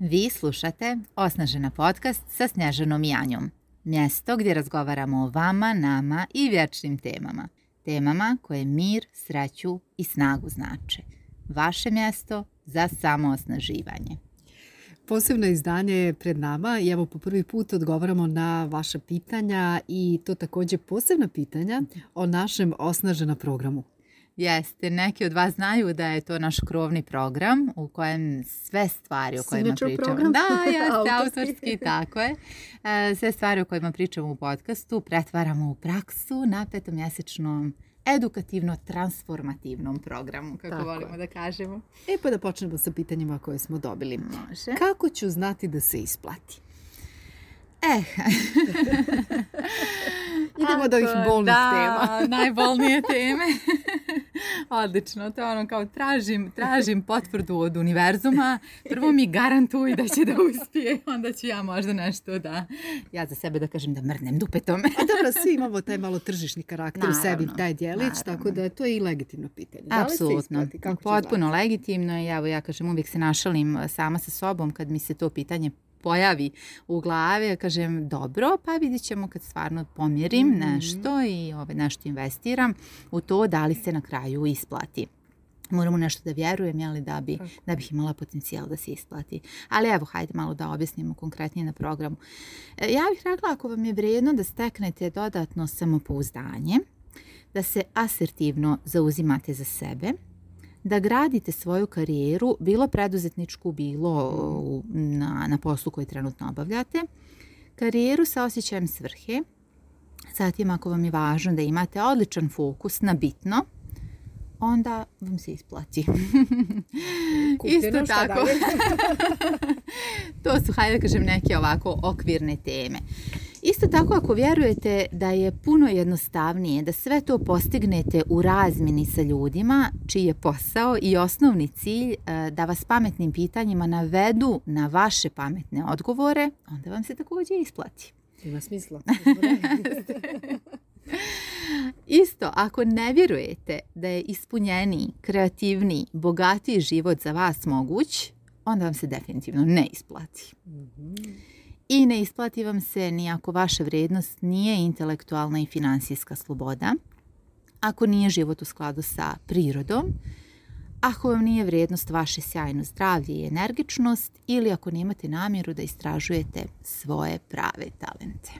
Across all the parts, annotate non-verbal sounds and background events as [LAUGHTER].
Vi slušate Osnažena podcast sa Snježanom Janjom, Mjesto gdje razgovaramo o vama, nama i vječnim temama. Temama koje mir, sreću i snagu znače. Vaše mjesto za samoosnaživanje? Posebno izdanje je pred nama i evo po prvi put odgovaramo na vaša pitanja i to također posebna pitanja o našem Osnažena programu. Jeste, neki od vas znaju da je to naš krovni program u kojem sve stvari o kojima pričamo... Da, [LAUGHS] autorski, tako je. E, sve stvari o kojima pričamo u podcastu pretvaramo u praksu na petomjesečnom edukativno-transformativnom programu, kako volimo da kažemo. E pa da počnemo sa pitanjima koje smo dobili. Može. Kako ću znati da se isplati? Eh. [LAUGHS] Idemo Ako, do ovih bolnih da, tema. najbolnije teme. Odlično, to je ono kao tražim, tražim potvrdu od univerzuma, prvo mi garantuj da će da uspije, onda ću ja možda nešto da, ja za sebe da kažem da mrnem dupetom. A dobro, svi imamo taj malo tržišni karakter u sebi, taj djelić, tako da to je i legitimno pitanje. Apsolutno, potpuno legitimno i evo ja kažem uvijek se našalim eh, sama sa sobom kad mi se to pitanje pojavi u ja kažem dobro, pa vidit ćemo kad stvarno pomjerim mm -hmm. nešto i ove ovaj, nešto investiram u to da li se na kraju isplati Moramo nešto da vjerujem, jeli, da, bi, da bih imala potencijal da se isplati. Ali evo, hajde malo da objasnimo konkretnije na programu. E, ja bih rekla, ako vam je vrijedno da steknete dodatno samopouzdanje, da se asertivno zauzimate za sebe, da gradite svoju karijeru, bilo preduzetničku, bilo mm. na, na poslu koji trenutno obavljate, karijeru sa osjećajem svrhe, zatim ako vam je važno da imate odličan fokus na bitno, onda vam se isplati. [LAUGHS] Isto tako. [LAUGHS] to su, hajde kažem, neke ovako okvirne teme. Isto tako ako vjerujete da je puno jednostavnije da sve to postignete u razmini sa ljudima čiji je posao i osnovni cilj e, da vas pametnim pitanjima navedu na vaše pametne odgovore, onda vam se također isplati. Ima smisla. [LAUGHS] Isto, ako ne vjerujete da je ispunjeni, kreativniji, bogatiji život za vas moguć, onda vam se definitivno ne isplati. mm i ne isplati vam se ni ako vaša vrednost nije intelektualna i finansijska sloboda, ako nije život u skladu sa prirodom, ako vam nije vrijednost vaše sjajno zdravlje i energičnost ili ako nemate namjeru da istražujete svoje prave talente.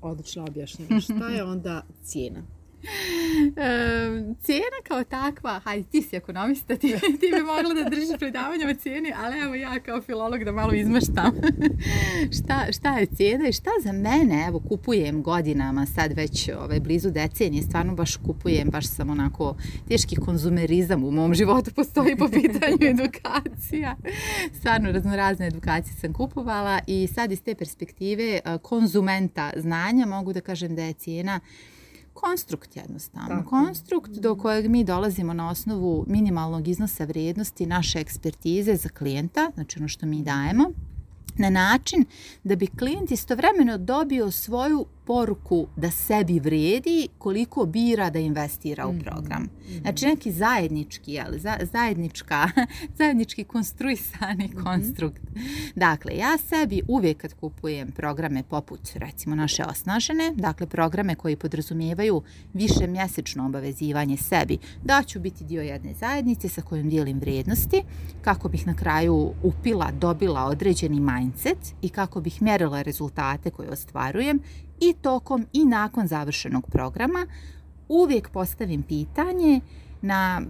Odlično objašnjeno. Šta je [LAUGHS] onda cijena? [LAUGHS] cijena kao takva, hajde ti si ekonomista, ti, ti bi mogla da držiš predavanje o cijeni, ali evo ja kao filolog da malo izmaštam [LAUGHS] šta, šta je cijena i šta za mene, evo kupujem godinama, sad već ovaj, blizu decenije, stvarno baš kupujem, baš sam onako teški konzumerizam u mom životu postoji po pitanju [LAUGHS] edukacija. Stvarno razne edukacije sam kupovala i sad iz te perspektive konzumenta znanja mogu da kažem da je cijena konstrukt jednostavno. Konstrukt do kojeg mi dolazimo na osnovu minimalnog iznosa vrijednosti naše ekspertize za klijenta, znači ono što mi dajemo, na način da bi klijent istovremeno dobio svoju poruku da sebi vredi koliko bira da investira u mhm, program. Mhm. Znači neki zajednički, jel, za, zajednička, [LAUGHS] zajednički konstruisani mhm. konstrukt. Dakle, ja sebi uvijek kad kupujem programe poput recimo naše osnažene, dakle programe koji podrazumijevaju više mjesečno obavezivanje sebi, da ću biti dio jedne zajednice sa kojom dijelim vrijednosti, kako bih na kraju upila, dobila određeni mindset i kako bih mjerila rezultate koje ostvarujem i tokom i nakon završenog programa uvijek postavim pitanje na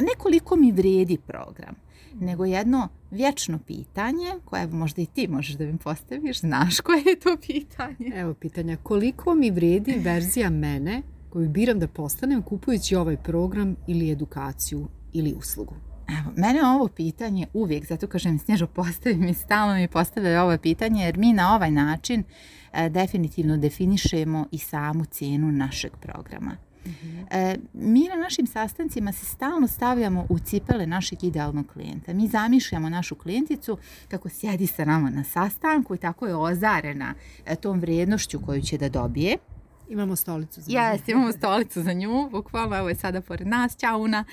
nekoliko mi vrijedi program, nego jedno vječno pitanje koje možda i ti možeš da mi postaviš, znaš koje je to pitanje. Evo pitanja, koliko mi vrijedi verzija mene koju biram da postanem kupujući ovaj program ili edukaciju ili uslugu? Evo, mene ovo pitanje uvijek, zato kažem Snježo postavi mi stalno mi postavljaju ovo pitanje, jer mi na ovaj način e, definitivno definišemo i samu cijenu našeg programa. Mhm. E, mi na našim sastancima se stalno stavljamo u cipele našeg idealnog klijenta. Mi zamišljamo našu klijenticu kako sjedi sa nama na sastanku i tako je ozarena e, tom vrijednošću koju će da dobije. Imamo stolicu za nju. imamo [LAUGHS] stolicu za nju, bukvalno, evo je sada pored nas, Čauna,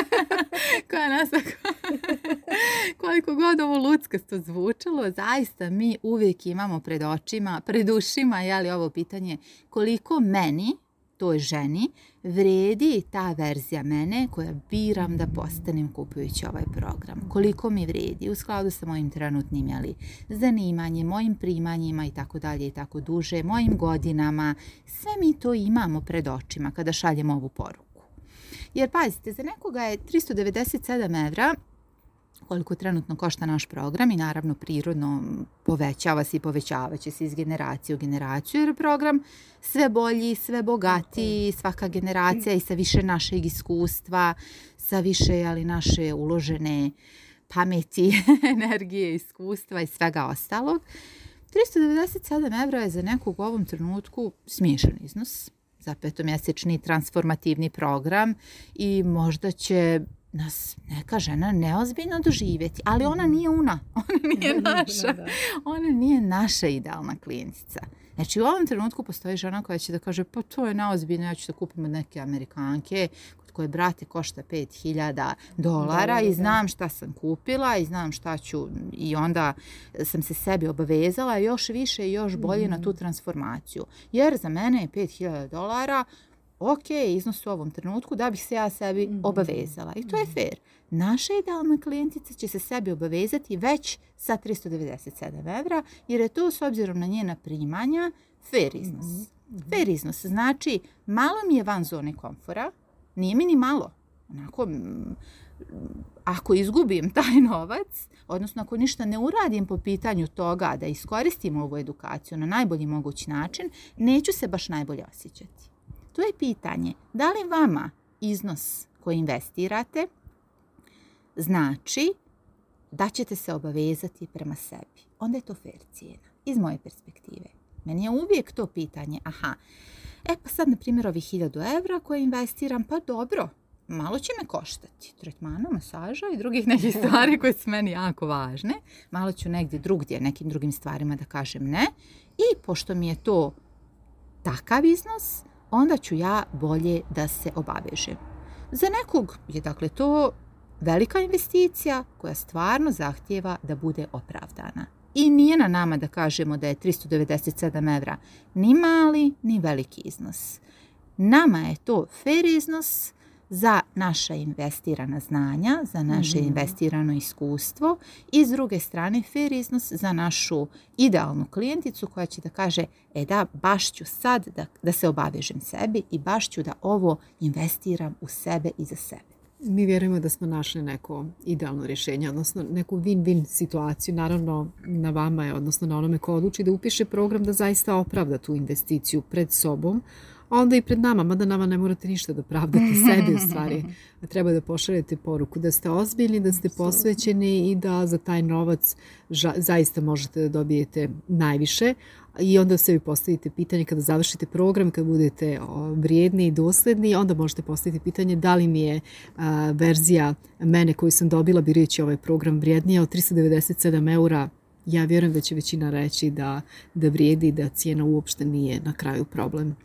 [LAUGHS] koja nas [LAUGHS] koliko god ovo luckasto zvučalo, zaista mi uvijek imamo pred očima, pred ušima, jeli ovo pitanje koliko meni, toj ženi, vredi ta verzija mene koja biram da postanem kupujući ovaj program. Koliko mi vredi u skladu sa mojim trenutnim ali, zanimanjem, mojim primanjima i tako dalje i tako duže, mojim godinama. Sve mi to imamo pred očima kada šaljemo ovu poruku. Jer pazite, za nekoga je 397 evra koliko trenutno košta naš program i naravno prirodno povećava se i povećavaće se iz generacije u generaciju jer program sve bolji, sve bogatiji, svaka generacija i sa više našeg iskustva, sa više ali naše uložene pameti, [LAUGHS] energije, iskustva i svega ostalog. 397 evra je za nekog u ovom trenutku smiješan iznos za petomjesečni transformativni program i možda će nas neka žena neozbiljno doživjeti, ali ona nije una, [LAUGHS] ona nije naša, ona nije naša idealna klinica. Znači u ovom trenutku postoji žena koja će da kaže pa to je neozbiljno, ja ću da kupim od neke amerikanke kod koje brate košta 5000 dolara i znam šta sam kupila i znam šta ću i onda sam se sebi obavezala još više i još bolje na mhm. tu transformaciju. Jer za mene je 5000 dolara ok iznos u ovom trenutku da bih se ja sebi mhm. obavezala. I to je mhm. fair. Naša idealna klijentica će se sebi obavezati već sa 397 evra jer je to s obzirom na njena primanja fair mhm. iznos. Fair iznos znači malo mi je van zone komfora, nije mi ni malo. ako izgubim taj [LAUGHS] novac, odnosno ako ništa ne uradim po pitanju toga da iskoristim ovu edukaciju na najbolji mogući način, neću se baš najbolje osjećati. To je pitanje da li vama iznos koji investirate znači da ćete se obavezati prema sebi. Onda je to fair cijena, iz moje perspektive. Meni je uvijek to pitanje, aha, e pa sad na primjer ovih 1000 evra koje investiram, pa dobro, malo će me koštati. Tretmana, masaža i drugih nekih [LAUGHS] stvari koje su meni jako važne. Malo ću negdje drugdje, nekim drugim stvarima da kažem ne. I pošto mi je to takav iznos, onda ću ja bolje da se obavežem. Za nekog je dakle to velika investicija koja stvarno zahtjeva da bude opravdana. I nije na nama da kažemo da je 397 evra ni mali ni veliki iznos. Nama je to fair iznos za naša investirana znanja, za naše mhm. investirano iskustvo i s druge strane fair iznos za našu idealnu klijenticu koja će da kaže e da, baš ću sad da, da se obavežem sebi i baš ću da ovo investiram u sebe i za sebe. Mi vjerujemo da smo našli neko idealno rješenje, odnosno neku win-win situaciju. Naravno, na vama je, odnosno na onome ko odluči da upiše program da zaista opravda tu investiciju pred sobom, onda i pred nama, mada nama ne morate ništa da pravdate [LAUGHS] sebi, u stvari. Treba da pošaljete poruku da ste ozbiljni, da ste posvećeni i da za taj novac zaista možete da dobijete najviše i onda se vi postavite pitanje kada završite program, kada budete vrijedni i dosledni, onda možete postaviti pitanje da li mi je verzija mene koju sam dobila birajući ovaj program vrijednija od 397 eura ja vjerujem da će većina reći da, da vrijedi da cijena uopšte nije na kraju problem.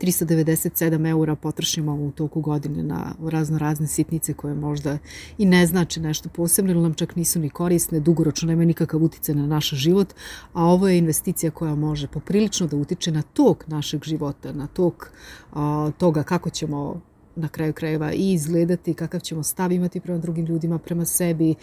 397 eura potrošimo u toku godine na razno razne sitnice koje možda i ne znače nešto posebno ili nam čak nisu ni korisne, dugoročno nema nikakav utjecaj na naš život, a ovo je investicija koja može poprilično da utiče na tok našeg života, na tok toga kako ćemo na kraju krajeva i izgledati, kakav ćemo stav imati prema drugim ljudima, prema sebi,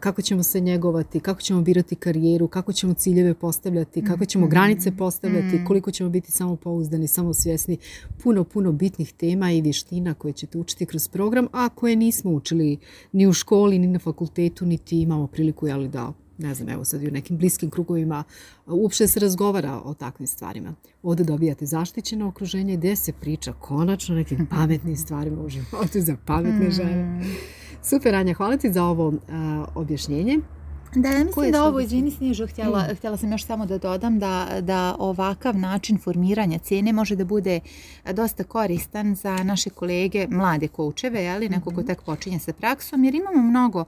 kako ćemo se njegovati, kako ćemo birati karijeru, kako ćemo ciljeve postavljati, kako ćemo mhm. granice postavljati, mhm. koliko ćemo biti samopouzdani, samosvjesni. Puno, puno bitnih tema i vještina koje ćete učiti kroz program, a koje nismo učili ni u školi, ni na fakultetu, niti imamo priliku jeli, da ne znam, evo sad i u nekim bliskim krugovima, uopšte se razgovara o takvim stvarima. Ode dobijate zaštićeno okruženje gde se priča konačno o nekim [LAUGHS] pametnim stvarima u životu za pametne žene. Mm. Super, Anja, hvala ti za ovo objašnjenje. Da, ja mislim da ovo, izvini Snižu, mm. htjela, sam još samo da dodam da, ovakav način formiranja cijene može da bude dosta koristan za naše kolege, mlade koučeve, ali neko ko mhm. tek počinje sa praksom, jer imamo mnogo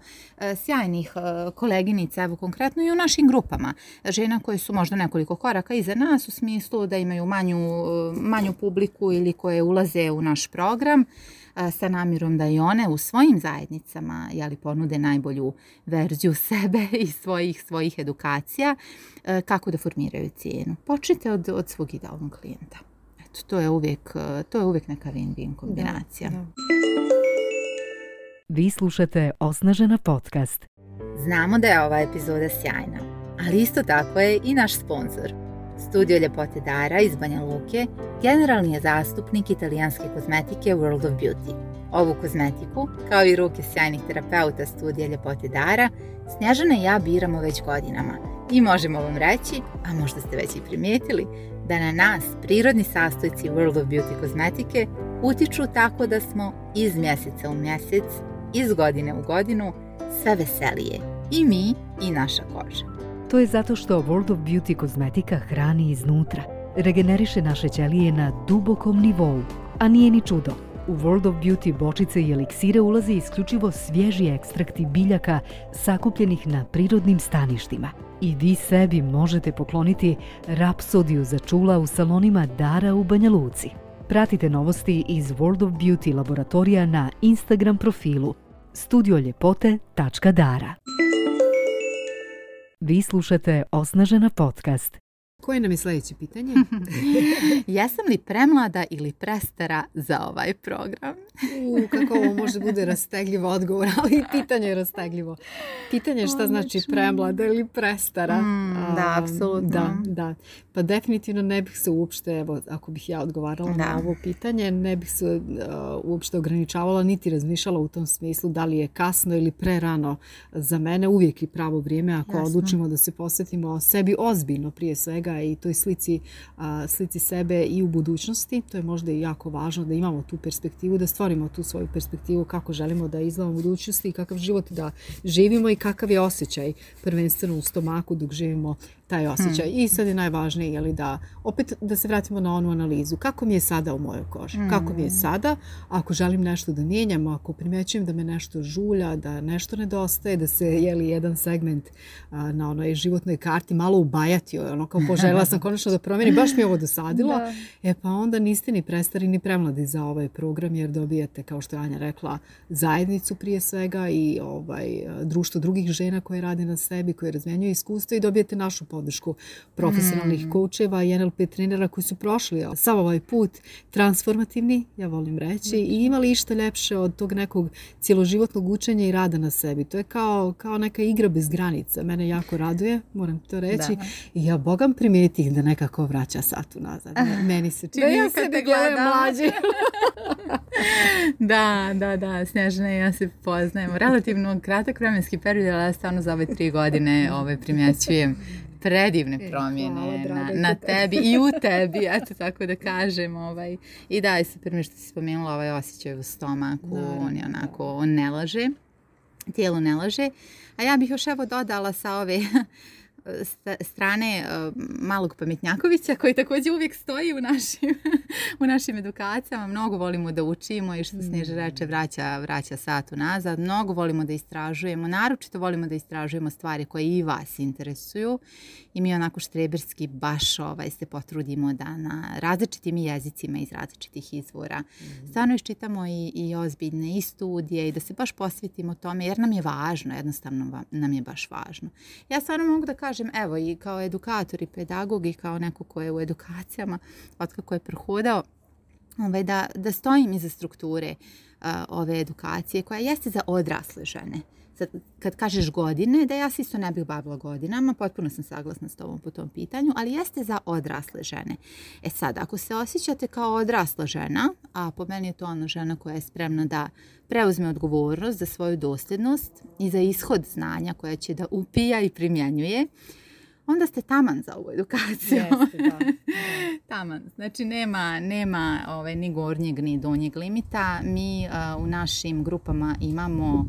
sjajnih koleginica, evo konkretno i u našim grupama, žena koje su možda nekoliko koraka iza nas u smislu da imaju manju publiku ili koje ulaze u naš program, sa namjerom da i one u svojim zajednicama jeli, ponude najbolju verziju [LAUGHS] sebe i svojih, svojih edukacija e, kako da formiraju cijenu. Počnite od, od svog idealnog klijenta. Eto, to je uvijek, e, to je uvijek neka win-win kombinacija. Vi slušate Osnažena podcast. Znamo da je ova epizoda sjajna, ali isto tako je i naš sponsor – Studio ljepote Dara iz Banja Luke generalni je zastupnik italijanske kozmetike World of Beauty. Ovu kozmetiku, kao i ruke sjajnih terapeuta studija ljepote Dara, Snježana i ja biramo već godinama i možemo vam reći, a možda ste već i primijetili, da na nas prirodni sastojci World of Beauty kozmetike utiču tako da smo iz mjeseca u mjesec, iz godine u godinu sve veselije i mi i naša koža. To je zato što World of Beauty kozmetika hrani iznutra. Regeneriše naše ćelije na dubokom nivou. A nije ni čudo. U World of Beauty bočice i eliksire ulaze isključivo svježi ekstrakti biljaka sakupljenih na prirodnim staništima. I vi sebi možete pokloniti rapsodiju za čula u salonima Dara u Banja Luci. Pratite novosti iz World of Beauty laboratorija na Instagram profilu studioljepote.dara. Vi slušate Osnažena podcast. Koje nam je sljedeće pitanje? [LAUGHS] Jesam li premlada ili prestara za ovaj program? U, kako ovo može bude rastegljivo odgovor, ali pitanje je rastegljivo. Pitanje je šta znači premlada ili prestara. Mm, da, apsolutno. Da, da. Pa definitivno ne bih se uopšte, evo, ako bih ja odgovarala na ovo pitanje, ne bih se uh, uopšte ograničavala niti razmišljala u tom smislu da li je kasno ili prerano za mene, uvijek je pravo vrijeme ako odlučimo da se posvetimo sebi ozbiljno prije svega i toj slici, uh, slici sebe i u budućnosti. To je možda i jako važno da imamo tu perspektivu, da stvorimo tu svoju perspektivu kako želimo da izgledamo u budućnosti i kakav život da živimo i kakav je osjećaj prvenstveno u stomaku dok živimo taj hm. osjećaj. I sad je najvažnije je da, opet da se vratimo na onu analizu. Kako mi je sada u mojoj koži? Hm. Kako mi je sada? Ako želim nešto da mijenjam, ako primećujem da me nešto žulja, da nešto nedostaje, da se je li jedan segment na onoj životnoj karti malo ubajati ono kao poželjela sam konačno da promijenim, baš mi je ovo dosadilo. Da. E pa onda niste ni prestari ni premladi za ovaj program jer dobijete kao što je Anja rekla, zajednicu prije svega i ovaj društvo drugih žena koje rade na sebi, koje razmenjuju iskustvo i dobijete našu podršku profesionalnih mm. koučeva i NLP trenera koji su prošli sav ovaj put transformativni, ja volim reći, i imali išta ljepše od tog nekog cjeloživotnog učenja i rada na sebi. To je kao, kao neka igra bez granica. Mene jako raduje, moram to reći. I ja bogam primijetih da nekako vraća sat nazad. [LAUGHS] Meni se čini da gledam mlađe. [LAUGHS] da, da, da, ja se poznajemo. Relativno kratak vremenski period, ali ja stvarno za ove tri godine [LAUGHS] ove primjećujem predivne e, promjene na, tebi i u [LAUGHS] tebi, eto tako da kažem. Ovaj. I da, i super mi što si spomenula ovaj osjećaj u stomaku, on je onako, on ne laže, tijelo ne laže. A ja bih još evo dodala sa ove strane eh, malog pametnjakovića koji također uvijek stoji u našim, [LAUGHS] u našim edukacijama. Mnogo volimo da učimo i što Sneža mm. reče vraća, vraća sat unazad. Mnogo volimo da istražujemo. Naročito volimo da istražujemo stvari koje i vas interesuju. I mi onako štreberski baš ovaj, se potrudimo da na različitim jezicima iz različitih izvora. Mm. Stvarno iščitamo i, i ozbiljne i studije i da se baš posvetimo tome jer nam je važno. Jednostavno nam je baš važno. Ja stvarno mogu da kažem kažem, evo i kao edukator i pedagog i kao neko ko je u edukacijama otkako je prohodao, ovaj, da, da stojim iza strukture ove edukacije koja jeste za odrasle žene kad kažeš godine, da ja se isto ne bih bavila godinama, potpuno sam saglasna s tobom po tom pitanju, ali jeste za odrasle žene. E sad, ako se osjećate kao odrasla žena, a po meni je to ona žena koja je spremna da preuzme odgovornost za svoju dosljednost i za ishod znanja koja će da upija i primjenjuje, onda ste taman za ovu edukaciju. Jeste, da. [LAUGHS] taman. Znači, nema, nema ovaj, ni gornjeg, ni donjeg limita. Mi u našim grupama imamo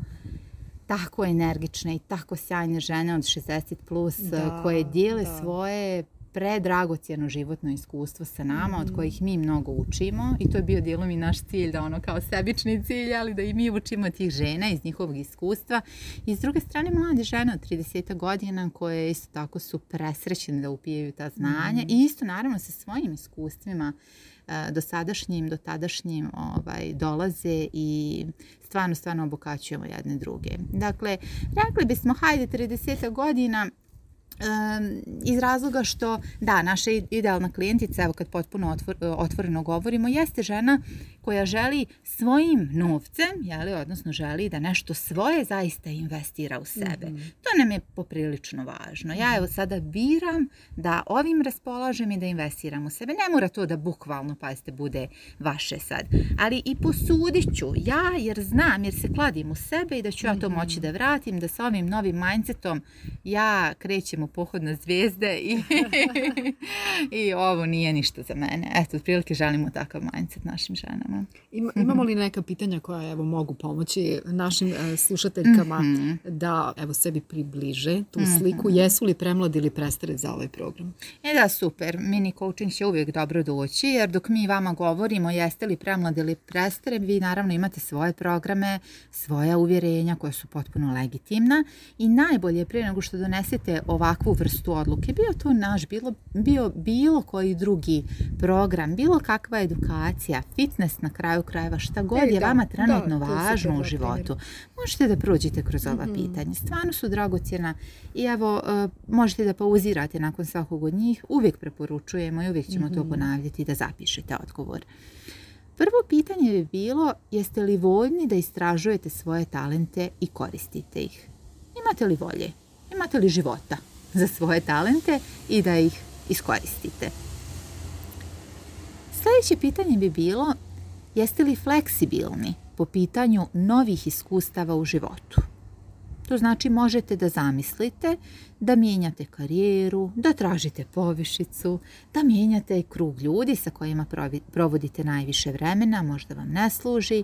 tako energične i tako sjajne žene od 60 plus koje dijele svoje predragocjeno životno iskustvo sa nama od mhm. kojih mi mnogo učimo i to je bio dijelom i naš cilj da ono kao sebični cilj ali da i mi učimo tih žena iz njihovog iskustva i s druge strane mlade žene od 30 godina koje isto tako su presrećene da upijaju ta znanja mhm. i isto naravno sa svojim iskustvima dosadašnjim, do tadašnjim ovaj, dolaze i stvarno, stvarno obokaćujemo jedne druge. Dakle, rekli bismo, hajde 30 godina iz razloga što, da, naša idealna klijentica, evo kad potpuno otvoreno govorimo, jeste žena koja želi svojim novcem, jeli, odnosno želi da nešto svoje zaista investira u sebe. Mhm. To nam je poprilično važno. Ja evo sada biram da ovim raspolažem i da investiram u sebe. Ne mora to da bukvalno, pazite, bude vaše sad. Ali i posudit ću ja jer znam, jer se kladim u sebe i da ću ja to moći mhm. da vratim, da sa ovim novim mindsetom ja krećem radimo pohod na zvijezde i, [LAUGHS] i ovo nije ništa za mene. Eto, otprilike želimo takav mindset našim ženama. Mhm. imamo li neka pitanja koja evo, mogu pomoći našim e, slušateljkama mhm. da evo, sebi približe tu mhm. sliku? Jesu li premladi ili prestare za ovaj program? E da, super. Mini coaching će uvijek dobro doći jer dok mi vama govorimo jeste li premladi ili prestare, vi naravno imate svoje programe, svoja uvjerenja koja su potpuno legitimna i najbolje prije nego što donesete ovakvu ovakvu vrstu odluke, bio to naš, bilo, bio bilo koji drugi program, bilo kakva edukacija, fitness na kraju krajeva, šta god e, je vama trenutno važno u životu. Možete da prođete kroz ova mm pitanja, stvarno su dragocjena i evo e, možete da pauzirate nakon svakog od njih, uvijek preporučujemo i uvijek ćemo to mhm. ponavljati da zapišete odgovor. Prvo pitanje bi bilo jeste li voljni da istražujete svoje talente i koristite ih. Imate li volje? Imate li života? [LAUGHS] za svoje talente i da ih iskoristite. Sljedeće pitanje bi bilo jeste li fleksibilni po pitanju novih iskustava u životu. To znači možete da zamislite da mijenjate karijeru, da tražite povišicu, da mijenjate krug ljudi sa kojima provodite najviše vremena, možda vam ne služi,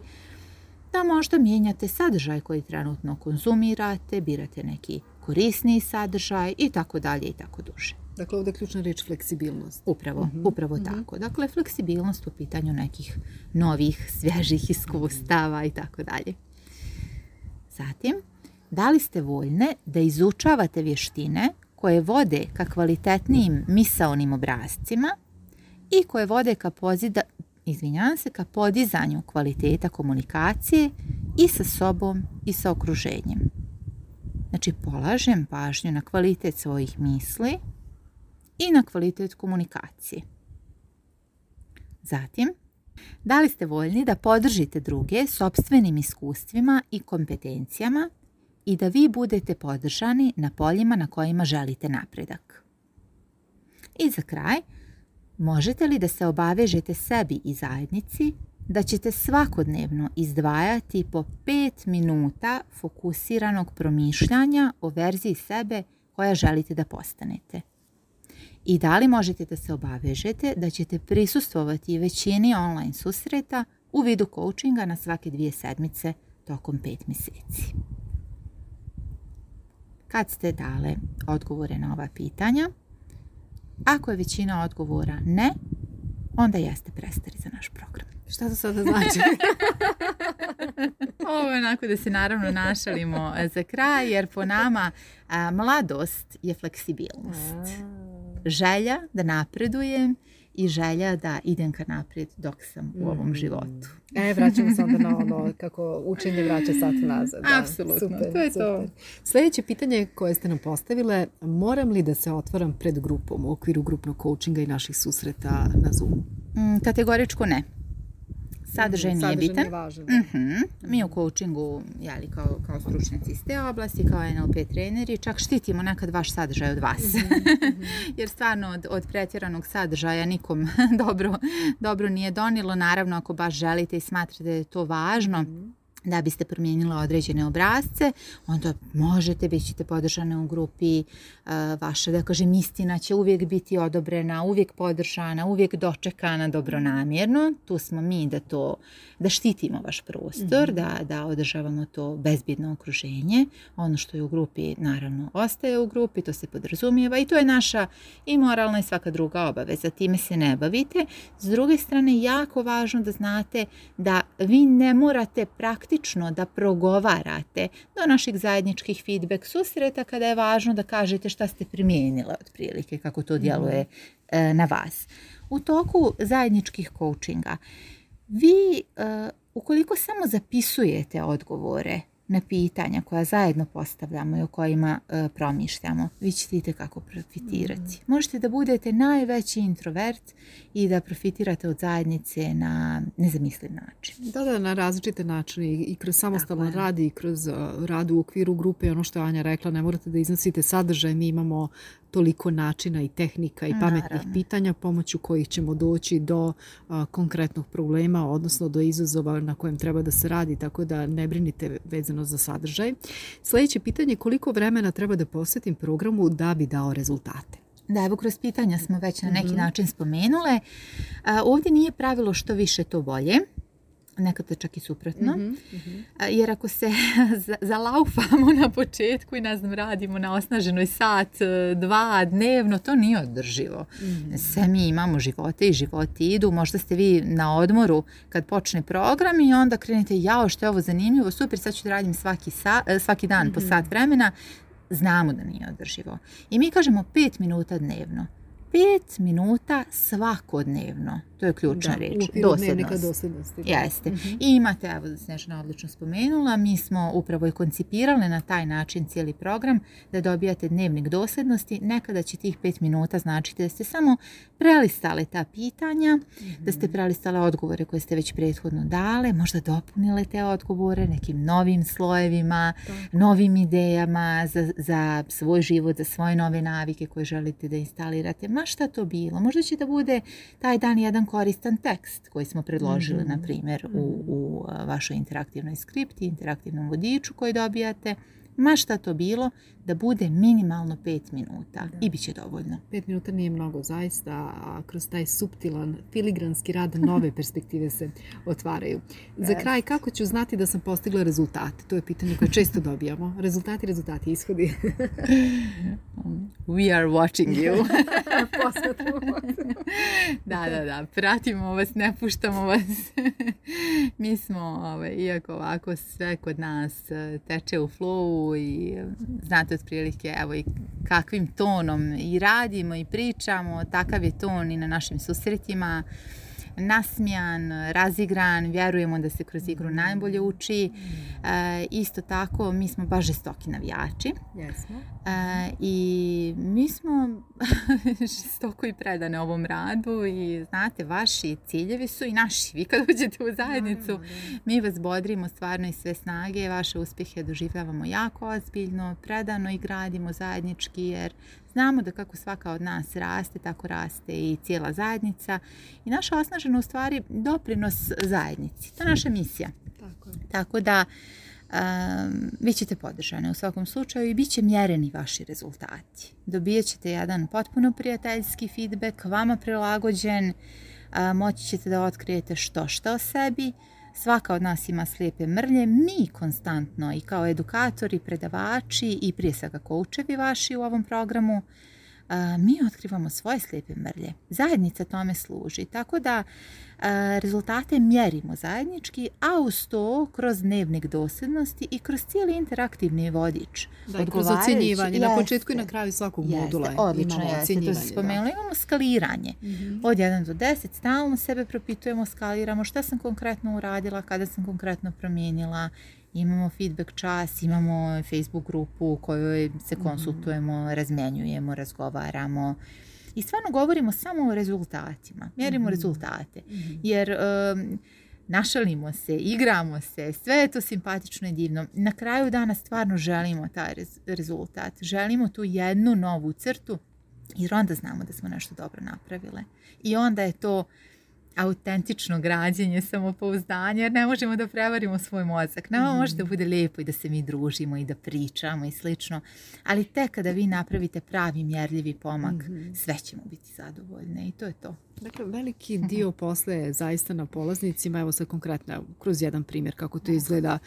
da možda mijenjate sadržaj koji trenutno konzumirate, birate neki korisniji sadržaj i tako dalje i tako duže. Dakle, ovdje je ključna riječ fleksibilnost. Upravo, mhm. upravo mhm. tako. Dakle, fleksibilnost u pitanju nekih novih, svježih iskustava i tako dalje. Zatim, da li ste voljne da izučavate vještine koje vode ka kvalitetnijim misaonim obrazcima i koje vode ka izvinjavam se, ka podizanju kvaliteta komunikacije i sa sobom i sa okruženjem. Znači polažem pažnju na kvalitet svojih misli i na kvalitet komunikacije. Zatim, da li ste voljni da podržite druge sobstvenim iskustvima i kompetencijama i da vi budete podržani na poljima na kojima želite napredak? I za kraj, možete li da se obavežete sebi i zajednici da ćete svakodnevno izdvajati po 5 minuta fokusiranog promišljanja o verziji sebe koja želite da postanete. I da li možete da se obavežete da ćete prisustvovati većini online susreta u vidu coachinga na svake dvije sedmice tokom 5 mjeseci. Kad ste dale odgovore na ova pitanja, ako je većina odgovora ne, onda jeste prestari za naš program. Šta to sada znači? [LAUGHS] Ovo je onako da se naravno našalimo e, za kraj, jer po nama mladost je fleksibilnost. Želja da napredujem, i želja da idem ka naprijed dok sam u ovom mhm. životu. E, vraćamo se onda na [LAUGHS] ono kako učenje vraća sat nazad. Apsolutno, to je to. Sljedeće pitanje koje ste nam postavile, moram li da se otvaram pred grupom u okviru grupnog coachinga i naših susreta na Zoomu? Mm, kategoričko ne sadržaj nije sadržaj mhm. Mi u coachingu, kao, kao stručnjaci iz te oblasti, kao NLP treneri, čak štitimo nekad vaš sadržaj od vas. Mhm, mhm. [LAUGHS] Jer stvarno od, pretjeranog sadržaja nikom [LAUGHS] dobro, nije donilo. Naravno, ako baš želite i smatrate da je to važno, da biste promijenila određene obrazce, onda možete, bit ćete podržane u grupi, uh, vaša, da kažem, istina će uvijek biti odobrena, uvijek podržana, uvijek dočekana dobronamjerno. Tu smo mi da to da štitimo vaš prostor, mhm. da, da održavamo to bezbjedno okruženje. Ono što je u grupi naravno ostaje u grupi, to se podrazumijeva i to je naša i moralna i svaka druga obaveza. Time se ne bavite. S druge strane, jako važno da znate da vi ne morate praktično da progovarate do naših zajedničkih feedback susreta kada je važno da kažete šta ste primijenile otprilike, kako to mhm. djeluje e, na vas. U toku zajedničkih coachinga vi, e, ukoliko samo zapisujete odgovore na pitanja koja zajedno postavljamo i o kojima e, promišljamo, vi ćete kako profitirati. Mhm. Možete da budete najveći introvert i da profitirate od zajednice na nezamisliv način. Da, da, na različite načine i kroz samostalan rad i kroz e, rad u okviru grupe, ono što je Anja rekla, ne morate da iznosite sadržaj, mi imamo toliko načina i tehnika i pametnih pitanja pomoću kojih ćemo doći do konkretnog problema, odnosno do izazova na kojem treba da se radi, tako da ne brinite vezano za sadržaj. Sljedeće pitanje je koliko vremena treba da posvetim programu da bi dao rezultate? Da, evo kroz pitanja smo već na neki mhm. način spomenule. ovdje nije pravilo što više to bolje nekad čak i suprotno. mm Jer ako se [LAUGHS] zalaufamo na početku i ne radimo na osnaženoj sat, e, dva dnevno, to nije održivo. mm Sve mi imamo živote i životi idu. Možda ste vi na odmoru kad počne program i onda krenete, jao što je ovo zanimljivo, super, sad ću da radim svaki, e, svaki dan po mhm. sat vremena. Znamo da nije održivo. I mi kažemo pet minuta dnevno. Pet minuta svakodnevno. To je ključna da, reč. dosljednosti. Jeste. Mhm. I imate, evo odlično spomenula, mi smo upravo i koncipirali na taj način cijeli program da dobijate dnevnik dosljednosti. Nekada će tih pet minuta značiti da ste samo prelistale ta pitanja, da ste mhm. prelistale odgovore koje ste već prethodno dale, možda dopunile te odgovore nekim novim slojevima, novim idejama za, za svoj život, za svoje nove navike koje želite da instalirate. Ma šta to bilo? Možda će da bude taj dan jedan koristan tekst koji smo predložili, mhm. na primjer, u, mhm. u vašoj interaktivnoj skripti, interaktivnom vodiču koji dobijate ma šta to bilo, da bude minimalno 5 minuta i bit će dovoljno. 5 minuta nije mnogo zaista, a kroz taj suptilan, filigranski rad [LAUGHS] nove perspektive se otvaraju. Za kraj, kako ću znati da sam postigla rezultate? To je pitanje koje često dobijamo. Rezultati, rezultati, ishodi. [LAUGHS] We are watching you. [LAUGHS] da, da, da. Pratimo vas, ne puštamo vas. Mi smo, ovaj, iako ovako sve kod nas eh, teče u flowu, i znate otprilike evo i kakvim tonom i radimo i pričamo, takav je ton i na našim susretima nasmijan, razigran, vjerujemo da se kroz igru mm. najbolje uči. Mm. E, isto tako, mi smo baš žestoki navijači. Jesmo. E, I mi smo [LAUGHS] žestoko i predane ovom radu i znate, vaši ciljevi su i naši. Vi kad uđete u zajednicu, mi vas bodrimo stvarno i sve snage, vaše uspjehe doživljavamo jako ozbiljno, predano i gradimo zajednički jer Znamo da kako svaka od nas raste, tako raste i cijela zajednica i naša osnažena u stvari doprinos zajednici. To je naša misija. Tako, je. tako da um, vi ćete podržane u svakom slučaju i bit će mjereni vaši rezultati. Dobijet ćete jedan potpuno prijateljski feedback, vama prilagođen, moći ćete da otkrijete što što o sebi, Svaka od nas ima slijepe mrlje, mi konstantno i kao edukatori, predavači i prije svega koučevi vaši u ovom programu mi otkrivamo svoje slijepe mrlje. Zajednica tome služi, tako da rezultate mjerimo zajednički, a uz to kroz dnevnik dosljednosti i kroz cijeli interaktivni vodič. Da, kroz ocjenjivanje, na početku i na kraju svakog modula odlično, imamo to se spomenuli. Imamo skaliranje. Mhm. Od 1 do 10 stalno sebe propitujemo, skaliramo šta sam konkretno uradila, kada sam konkretno promijenila, imamo feedback čas, imamo Facebook grupu u kojoj se mhm. konsultujemo, razmenjujemo, razgovaramo i stvarno govorimo samo o rezultatima, mjerimo mhm. rezultate. Mhm. Jer našalimo se, igramo se, sve je to simpatično i divno. Na kraju dana stvarno želimo taj rezultat, želimo tu jednu novu crtu jer onda znamo da smo nešto dobro napravile. I onda je to autentično građenje, samopouzdanje, jer ne možemo da prevarimo svoj mozak. Nama mm. može da bude lijepo i da se mi družimo i da pričamo i slično, ali tek kada vi napravite pravi mjerljivi pomak, mm. sve ćemo biti zadovoljne i to je to. Dakle, veliki dio posle je zaista na polaznicima, evo sad konkretno kroz jedan primjer kako to izgleda.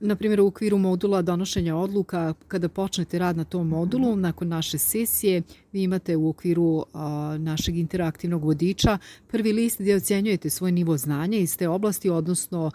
Na primjer, u okviru modula donošenja odluka, kada počnete rad na tom modulu, mhm. nakon naše sesije, vi imate u okviru našeg interaktivnog vodiča prvi list gdje ocjenjujete svoj nivo znanja iz te oblasti, odnosno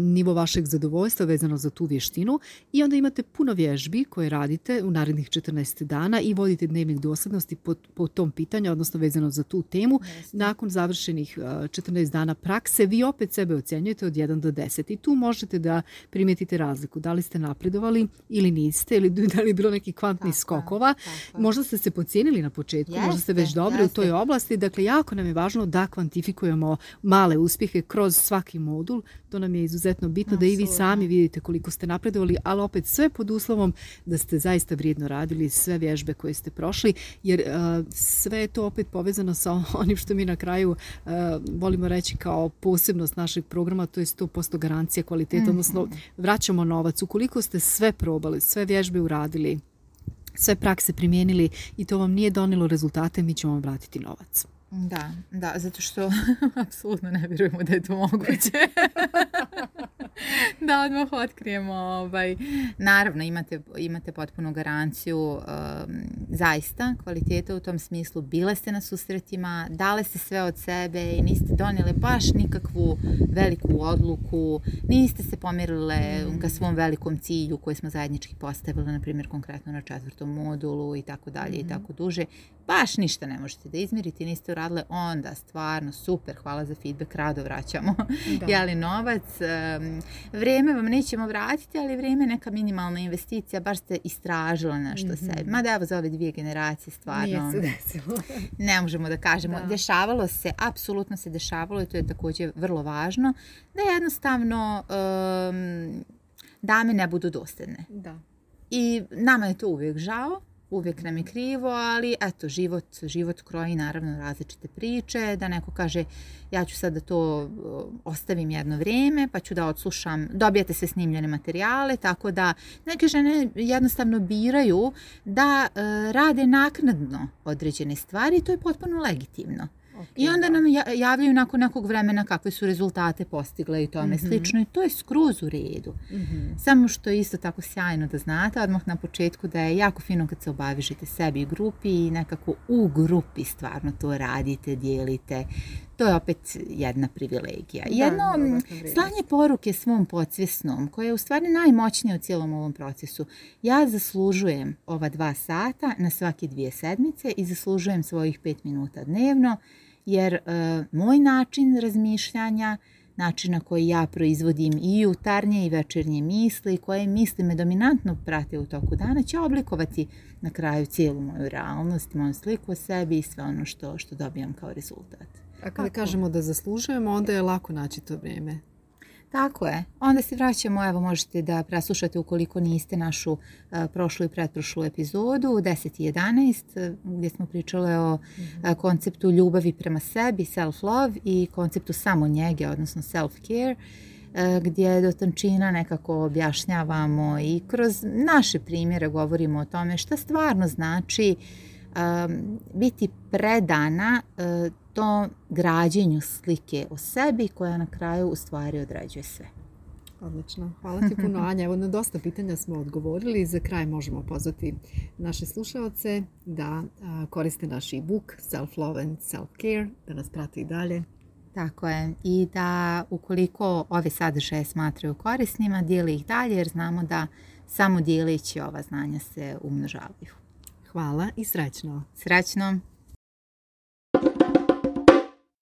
nivo vašeg zadovoljstva vezano za tu vještinu i onda imate puno vježbi koje radite u narednih 14 dana i vodite dnevnik dosadnosti po, tom pitanju, odnosno vezano za tu temu. Yes nakon završenih 14 e, dana prakse vi opet sebe ocjenjujete od 1 do 10 i tu možete da primijetite razliku da li ste napredovali ili niste ili da li je bilo neki kvantni skokova. Možda ste se pocijenili na početku, možda ste već dobri u toj oblasti. Dakle, jako nam je važno da kvantifikujemo male uspjehe kroz svaki modul. To nam je izuzetno bitno da i vi sami vidite koliko ste napredovali, ali opet sve pod uslovom da ste zaista vrijedno radili sve vježbe koje ste prošli, jer e, sve je to opet povezano sa onim što mi na kraju e, volimo reći kao posebnost našeg programa, to je 100% garancija kvaliteta, mhm. odnosno vraćamo novac. Ukoliko ste sve probali, sve vježbe uradili, sve prakse primijenili i to vam nije donijelo rezultate, mi ćemo vam vratiti novac. Da, da, zato što [LAUGHS] apsolutno ne vjerujemo da je to moguće. [LAUGHS] [LAUGHS] da odmah otkrijemo. Ovaj. Naravno, imate, imate potpunu garanciju um, zaista kvaliteta u tom smislu. Bile ste na susretima, dale ste sve od sebe i niste donijele baš nikakvu veliku odluku, niste se pomirile mm. ka svom velikom cilju koji smo zajednički postavili, na primjer konkretno na četvrtom modulu i tako dalje i mm-hmm. tako duže. Baš ništa ne možete da izmirite, niste uradile onda, stvarno, super, hvala za feedback, rado vraćamo. Da. [LAUGHS] Jeli novac, um, Vrijeme vam nećemo vratiti, ali vrijeme je neka minimalna investicija, baš ste istražila nešto što mhm. se, sebi. Mada evo za ove dvije generacije stvarno... [LAUGHS] ne možemo da kažemo. Dešavalo se, apsolutno se dešavalo i to je također vrlo važno, da jednostavno dame ne budu dosljedne. Da. I nama je to uvijek žao, uvijek nam je krivo, ali eto, život, život kroji naravno različite priče, da neko kaže ja ću sad da to ostavim jedno vrijeme, pa ću da odslušam, dobijete sve snimljene materijale, tako da neke žene jednostavno biraju da e, rade naknadno određene stvari i to je potpuno legitimno. I onda nam javljaju nakon nekog vremena kakve su rezultate postigle i tome mhm. slično. I to je skroz u redu. Mhm. Samo što je isto tako sjajno da znate odmah na početku da je jako fino kad se obavižete sebi i grupi i nekako u grupi stvarno to radite, dijelite. To je opet jedna privilegija. Jedno slanje poruke svom podsvjesnom, koje je u stvari najmoćnije u cijelom ovom procesu. Ja zaslužujem ova dva sata na svake dvije sedmice i zaslužujem svojih pet minuta dnevno jer e, moj način razmišljanja, način na koji ja proizvodim i jutarnje i večernje misli, koje misli me dominantno prate u toku dana, će oblikovati na kraju cijelu moju realnost, moju sliku o sebi i sve ono što, što dobijam kao rezultat. A kada kažemo da zaslužujemo, onda je lako naći to vrijeme. Tako je. Onda se vraćamo, evo možete da preslušate ukoliko niste našu e, prošlu i pretprošlu epizodu 10 i 11 e, gdje smo pričale o mhm. e, konceptu ljubavi prema sebi, self-love i konceptu samo njege, odnosno self-care gdje do tančina nekako objašnjavamo i kroz naše primjere govorimo o tome šta stvarno znači biti predana e, to građenju slike o sebi koja na kraju u stvari određuje sve. Odlično. Hvala ti puno, [LAUGHS] Anja. Evo, na dosta pitanja smo odgovorili. Za kraj možemo pozvati naše slušalce da e, koriste naš e-book Self-Love and Self-Care, da nas prate i dalje. Tako je. I da ukoliko ove sadržaje smatraju korisnima, dijeli ih dalje jer znamo da samo dijelići ova znanja se umnožavaju. Hvala i sračno. Sračno.